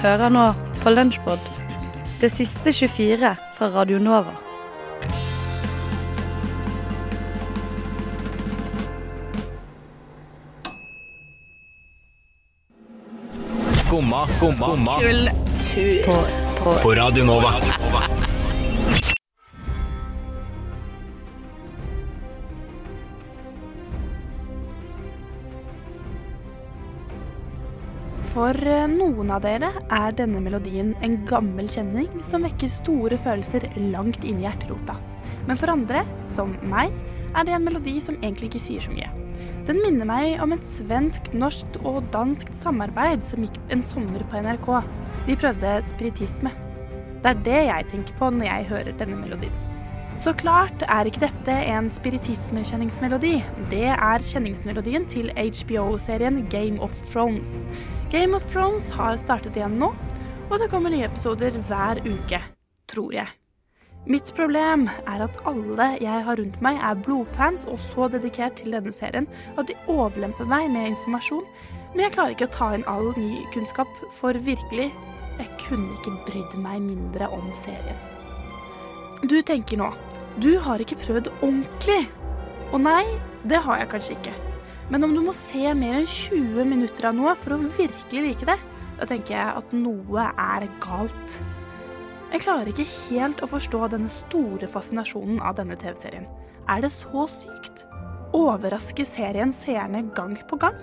Hører nå på Lunsjpod, det siste 24 fra Radio Nova. Skumma, skumma, skumma Kultur. På, på på Radio Nova. For eh, noen av dere er denne melodien en gammel kjenning som vekker store følelser langt inn i hjerterota. Men for andre, som meg, er det en melodi som egentlig ikke sier så mye. Den minner meg om et svensk, norsk og dansk samarbeid som gikk en sommer på NRK. De prøvde spiritisme. Det er det jeg tenker på når jeg hører denne melodien. Så klart er ikke dette en spiritismekjenningsmelodi. Det er kjenningsmelodien til HBO-serien Game of Thrones. Game of Thrones har startet igjen nå, og det kommer nye episoder hver uke. Tror jeg. Mitt problem er at alle jeg har rundt meg er blodfans og så dedikert til denne serien at de overlemper meg med informasjon, men jeg klarer ikke å ta inn all ny kunnskap, for virkelig, jeg kunne ikke brydd meg mindre om serien. Du tenker nå, du har ikke prøvd ordentlig. Og nei, det har jeg kanskje ikke. Men om du må se mer enn 20 minutter av noe for å virkelig like det, da tenker jeg at noe er galt. Jeg klarer ikke helt å forstå denne store fascinasjonen av denne TV-serien. Er det så sykt? Overrasker serien seerne gang på gang?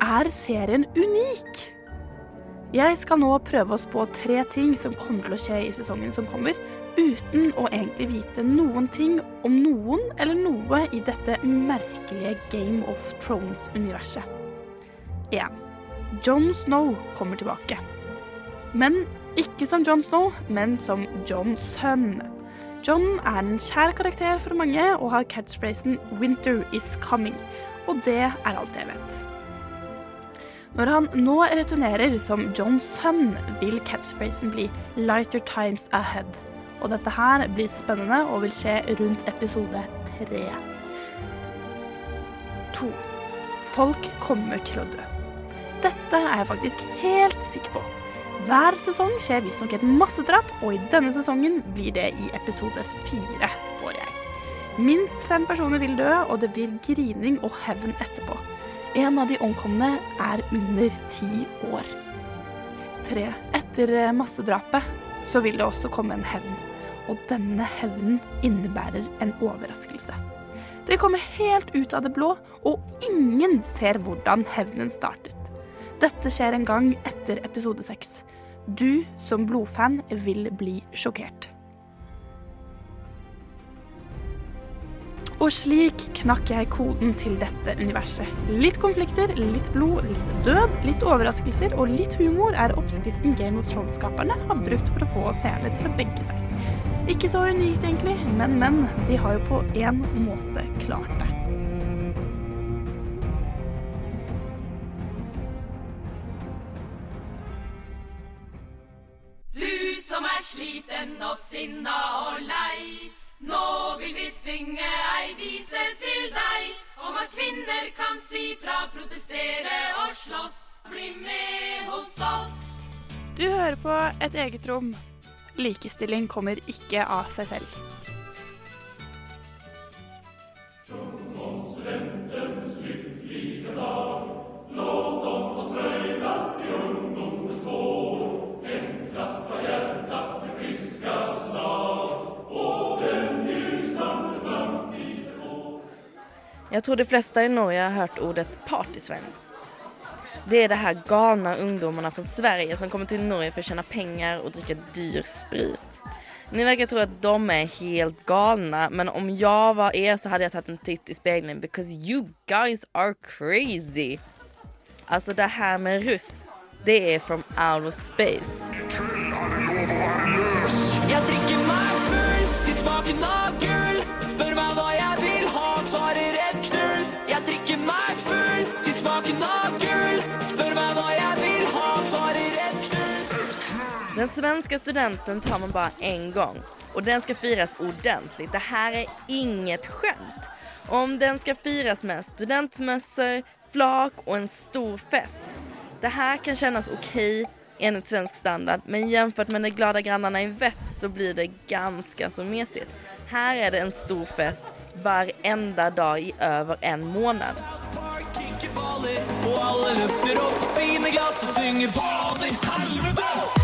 Er serien unik? Jeg skal nå prøve oss på tre ting som kommer til å skje i sesongen som kommer, uten å egentlig vite noen ting om noen eller noe i dette merkelige Game of Thrones-universet. 1. John Snow kommer tilbake. Men ikke som John Snow, men som John Sønn. John er en kjær karakter for mange og har catchphrasen 'Winter is coming'. Og det er alt jeg vet. Når han nå returnerer som John Sønn, vil catchphrasen bli 'Lighter times ahead'. Og dette her blir spennende og vil skje rundt episode tre. To. Folk kommer til å dø. Dette er jeg faktisk helt sikker på. Hver sesong skjer visstnok et massedrap, og i denne sesongen blir det i episode fire, spår jeg. Minst fem personer vil dø, og det blir grining og hevn etterpå. En av de omkomne er under ti år. Tre. Etter massedrapet så vil det også komme en hevn. Og denne hevnen innebærer en overraskelse. Det kommer helt ut av det blå, og ingen ser hvordan hevnen startet. Dette skjer en gang etter episode seks. Du som blodfan vil bli sjokkert. Og slik knakk jeg koden til dette universet. Litt konflikter, litt blod, litt død, litt overraskelser og litt humor er oppskriften Game of Thrones-skaperne har brukt for å få seerne til å begge seg. Ikke så unikt, egentlig, men, men. De har jo på én måte klart det. Du som er sliten og sinna og lei. Nå vil vi synge ei vise til deg om at kvinner kan si fra, protestere og slåss. Bli med hos oss. Du hører på Et eget rom. Likestilling kommer ikke av seg selv. Jag tror de fleste i Norge har hørt ordet partysvenn. Det er det her galna ungdommene fra Sverige som kommer til Norge for å tjene penger og drikke dyr sprit. Ni verkar tro at de er helt galna, men om jeg var er så hadde jeg tatt en titt i speilet. because you guys are crazy. Alltså det her med russ, det er from outer space. Den svenska studenten tar man bara en gång och den ska firas ordentligt. Det här är inget skämt. Om den ska firas med studentmössor, flak och en stor fest. Det här kan kännas okej enligt svensk standard. Men jämfört med de glada grannarna i väst så blir det ganska så mesigt. Här är det en stor fest varenda dag i över en månad. Og alle løfter opp sine glass og synger Fader, helvete!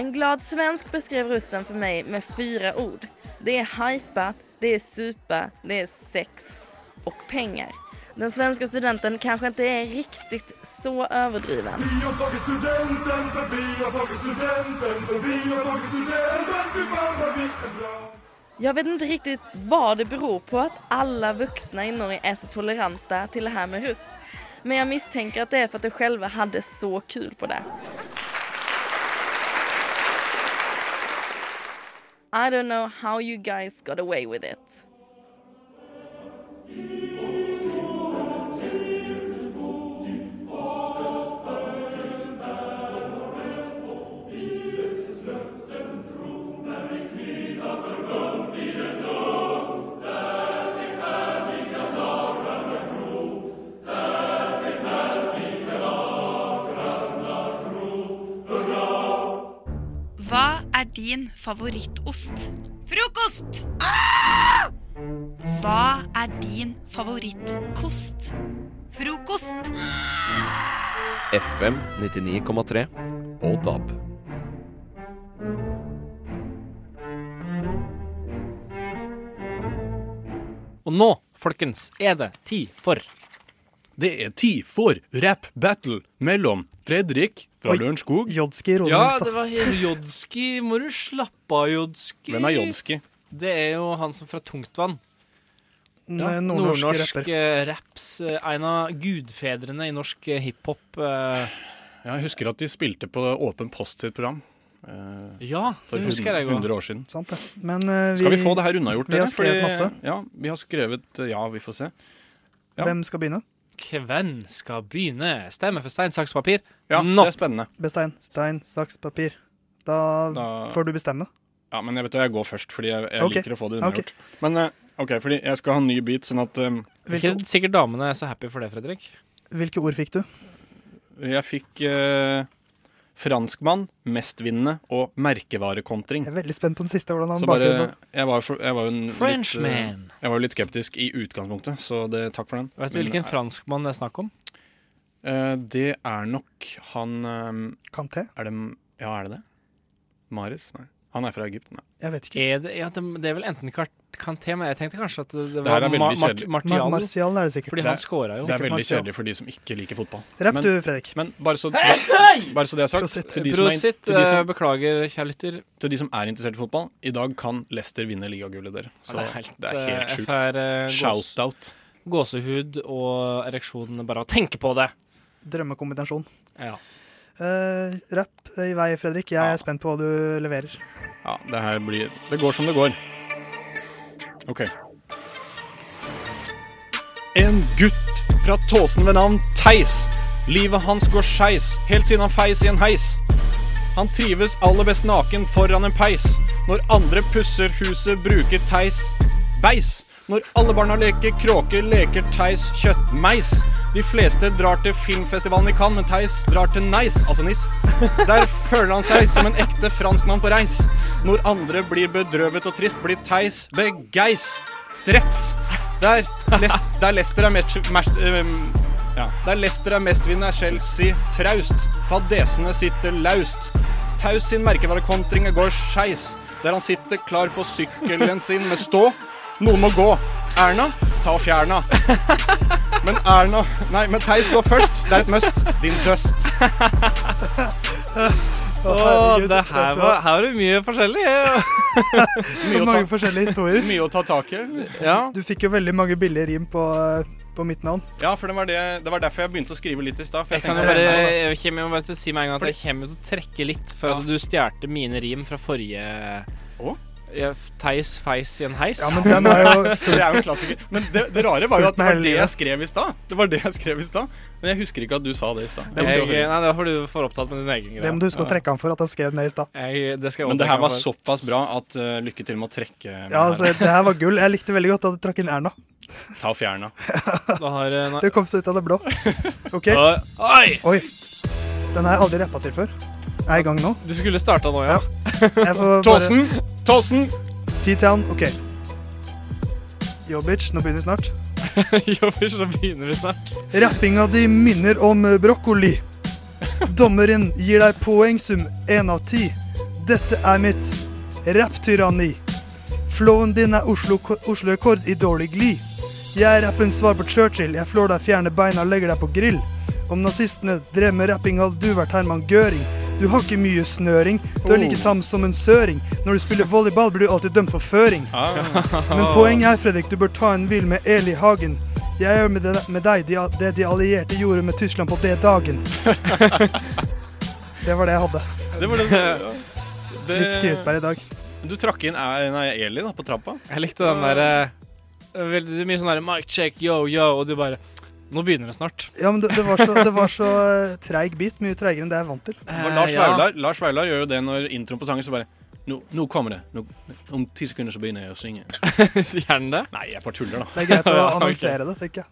En glad svensk beskrev russen för mig med fyra ord. Det är hypat, det är supa, det är sex och pengar. Den svenska studenten kanske inte är riktigt så överdriven. Vi har tagit studenten, för vi har tagit studenten, för vi har tagit studenten, fy fan vad vi är bra. Jag vet inte riktigt vad det beror på att alla vuxna i Norge är så toleranta till det här med russ. Men jag misstänker att det är för att de själva hade så kul på det. I don't know how you guys got away with it. Din favorittost? Frokost! Hva er din favorittkost? Frokost! FM 99,3 og DAB. Og nå, folkens, er det tid for Det er tid for rap battle mellom Fredrik fra. Lørenskog. Jodski Ja, det var Jodski. Må du slappe av, Jodski. Hvem er Jodski? Det er jo han som fra Tungtvann. Ja. Nordnorsk Nordnorsk rapper. eh, raps. eh, En av gudfedrene i norsk eh, hiphop. Ja, jeg husker at de spilte på Åpen post sitt program Uh, Ja, for det husker jeg òg. 100 år siden. Sant. Men uh, vi, Skal vi få det her unnagjort? vi har skrevet masse. Ja, vi har skrevet Ja, vi får se. ja. Hvem skal begynne? Hvem skal begynne? Stemme for stein, saks, papir. Ja, Nå. det er spennende. Bestein, stein, saks, papir. Da, Da, får du bestemme. ja, men jeg vet hva, jeg går først, fordi jeg, jeg okay. liker å få det Ok. Okay. Men eh, OK, fordi jeg skal ha en ny bit, sånn at um, Hvilke, Ikke sikkert damene er så happy for det, Fredrik. hvilke ord fikk du? jeg fikk eh, franskmann, mestvinnende og merkevarekontring. Jeg er veldig spent på den siste. hvordan han bare, jeg var, for, jeg var litt, eh, Jeg var jo litt skeptisk i utgangspunktet, så det, takk for den. Vet du Men, hvilken franskmann det er snakk om? eh, det er nok han eh, Kanté? Er det Ja, er det det? Maris? Nei. Han er fra Egypt. Nei. Jeg vet ikke. Er det, ja, det, det er vel enten Kart- Kanté, men jeg tenkte kanskje at det, det Det var er veldig Ma Mart kjedelig. Mar Martial. Martial er det sikkert. Fordi han scora jo. Det er veldig Martial. kjedelig for de som ikke liker fotball. Rapp du, Fredrik. Men bare så, bare så det er sagt, Prosit. til de, som er, til, de eh, som, Beklager, kjære lytter. til de som er interessert i fotball, i dag kan Leicester vinne ligagullet, dere. Så det er helt, det er helt eh, sjukt. FR, eh, Shout-out. gåsehud og ereksjon bare å tenke på det. Drømmekombinasjon. Ja. Uh, rapp i vei, Fredrik. Jeg Ja. er spent på hva du leverer. Ja, det her blir Det går som det går. OK. En gutt fra Tåsen ved navn Theis. Livet hans går skeis, helt siden han feis i en heis. Han trives aller best naken foran en peis. Når andre pusser huset, bruker Theis beis. Når alle barna leker kråker, leker Theis kjøttmeis. De fleste drar til filmfestivalen i Cannes, men Theis drar til Nice, altså Nis. Der føler han seg som en ekte franskmann på reis. Når andre blir bedrøvet og trist, blir Theis begeistret. Der, der Lester er mest, match, um, ja. Der Leicester er mestvinnende, er Chelsea traust. Fadesene sitter laust. Taus sin merkevarekontring går skeis. Der han sitter klar på sykkelen sin med stå. Noen må gå. Erna, ta og fjerna. Men Erna Nei, men Theis går først. Det er et must. Din dust. Å, det her var, her var det mye forskjellig. Så mange forskjellige historier. mye å ta tak i. Ja. Du fikk jo veldig mange billige rim på, på mitt navn. Ja, for det var, det, det var derfor jeg begynte å skrive litt i stad. Jeg jeg kan jo bare, jeg kommer jo bare si meg en gang at jeg kommer til å trekke litt for at du stjal mine rim fra forrige Theis feis i en heis. Ja, men den er jo Det er jo en klassiker. Men det, det rare var jo at det var det jeg skrev i stad. Det var det jeg skrev i stad. Men jeg husker ikke at du sa det i stad. Nei, det var fordi du får opptatt med din egen greie. Det må du huske å trekke han for at han skrev ned i stad. Det Men det her var for. såpass bra at uh, lykke til med å trekke. med Ja, altså, det her var gull. Jeg likte veldig godt at du trakk inn Erna. Ta og fjern henne. eh. Det kom så ut av det blå. OK. Oi! Oi. Den har jeg aldri rappa til før. Jeg er i gang nå. Du skulle starta nå, ja. Jeg får bare- Tåsen! T-Town, OK. Jobbitch, bitch, nå begynner vi snart. Jobbitch, nå begynner vi snart. Rappinga di minner om eh, brokkoli. Dommeren gir deg poengsum én av ti. Dette er mitt rapptyranni. Flowen din er Oslo- Oslo-rekord i dårlig glid. Jeg er rappens svar på Churchill. Jeg flår deg, fjerner beina og legger deg på grill. Om nazistene drev med rapping, hadde du vært Herman Göring. Du har ikke mye snøring. Du er like tam som en søring. Når du spiller volleyball, blir du alltid dømt for føring. Men poenget er, Fredrik, du bør ta en hvil med Eli Hagen. Jeg gjør med, de, med deg de, det de allierte gjorde med Tyskland på det dagen. det var det jeg hadde. Det var det. det Litt skrivesperre i dag. Du trakk inn eh, nei, Eli da, på trappa. Jeg likte den derre Veldig mye sånn der mic check, yo, yo, og du bare Nå begynner det snart. Ja, men det, det var så, det var så eh, treig bit. Mye treigere enn det jeg er vant til. Eh, Lars, ja. Vaular, Lars Vaular gjør jo det når introen på sangen så bare Nå, nå kommer det. Nå, om ti sekunder så begynner jeg å synge. Gjerne det? Nei, jeg bare tuller, da. Det er greit å annonsere det, tenker jeg.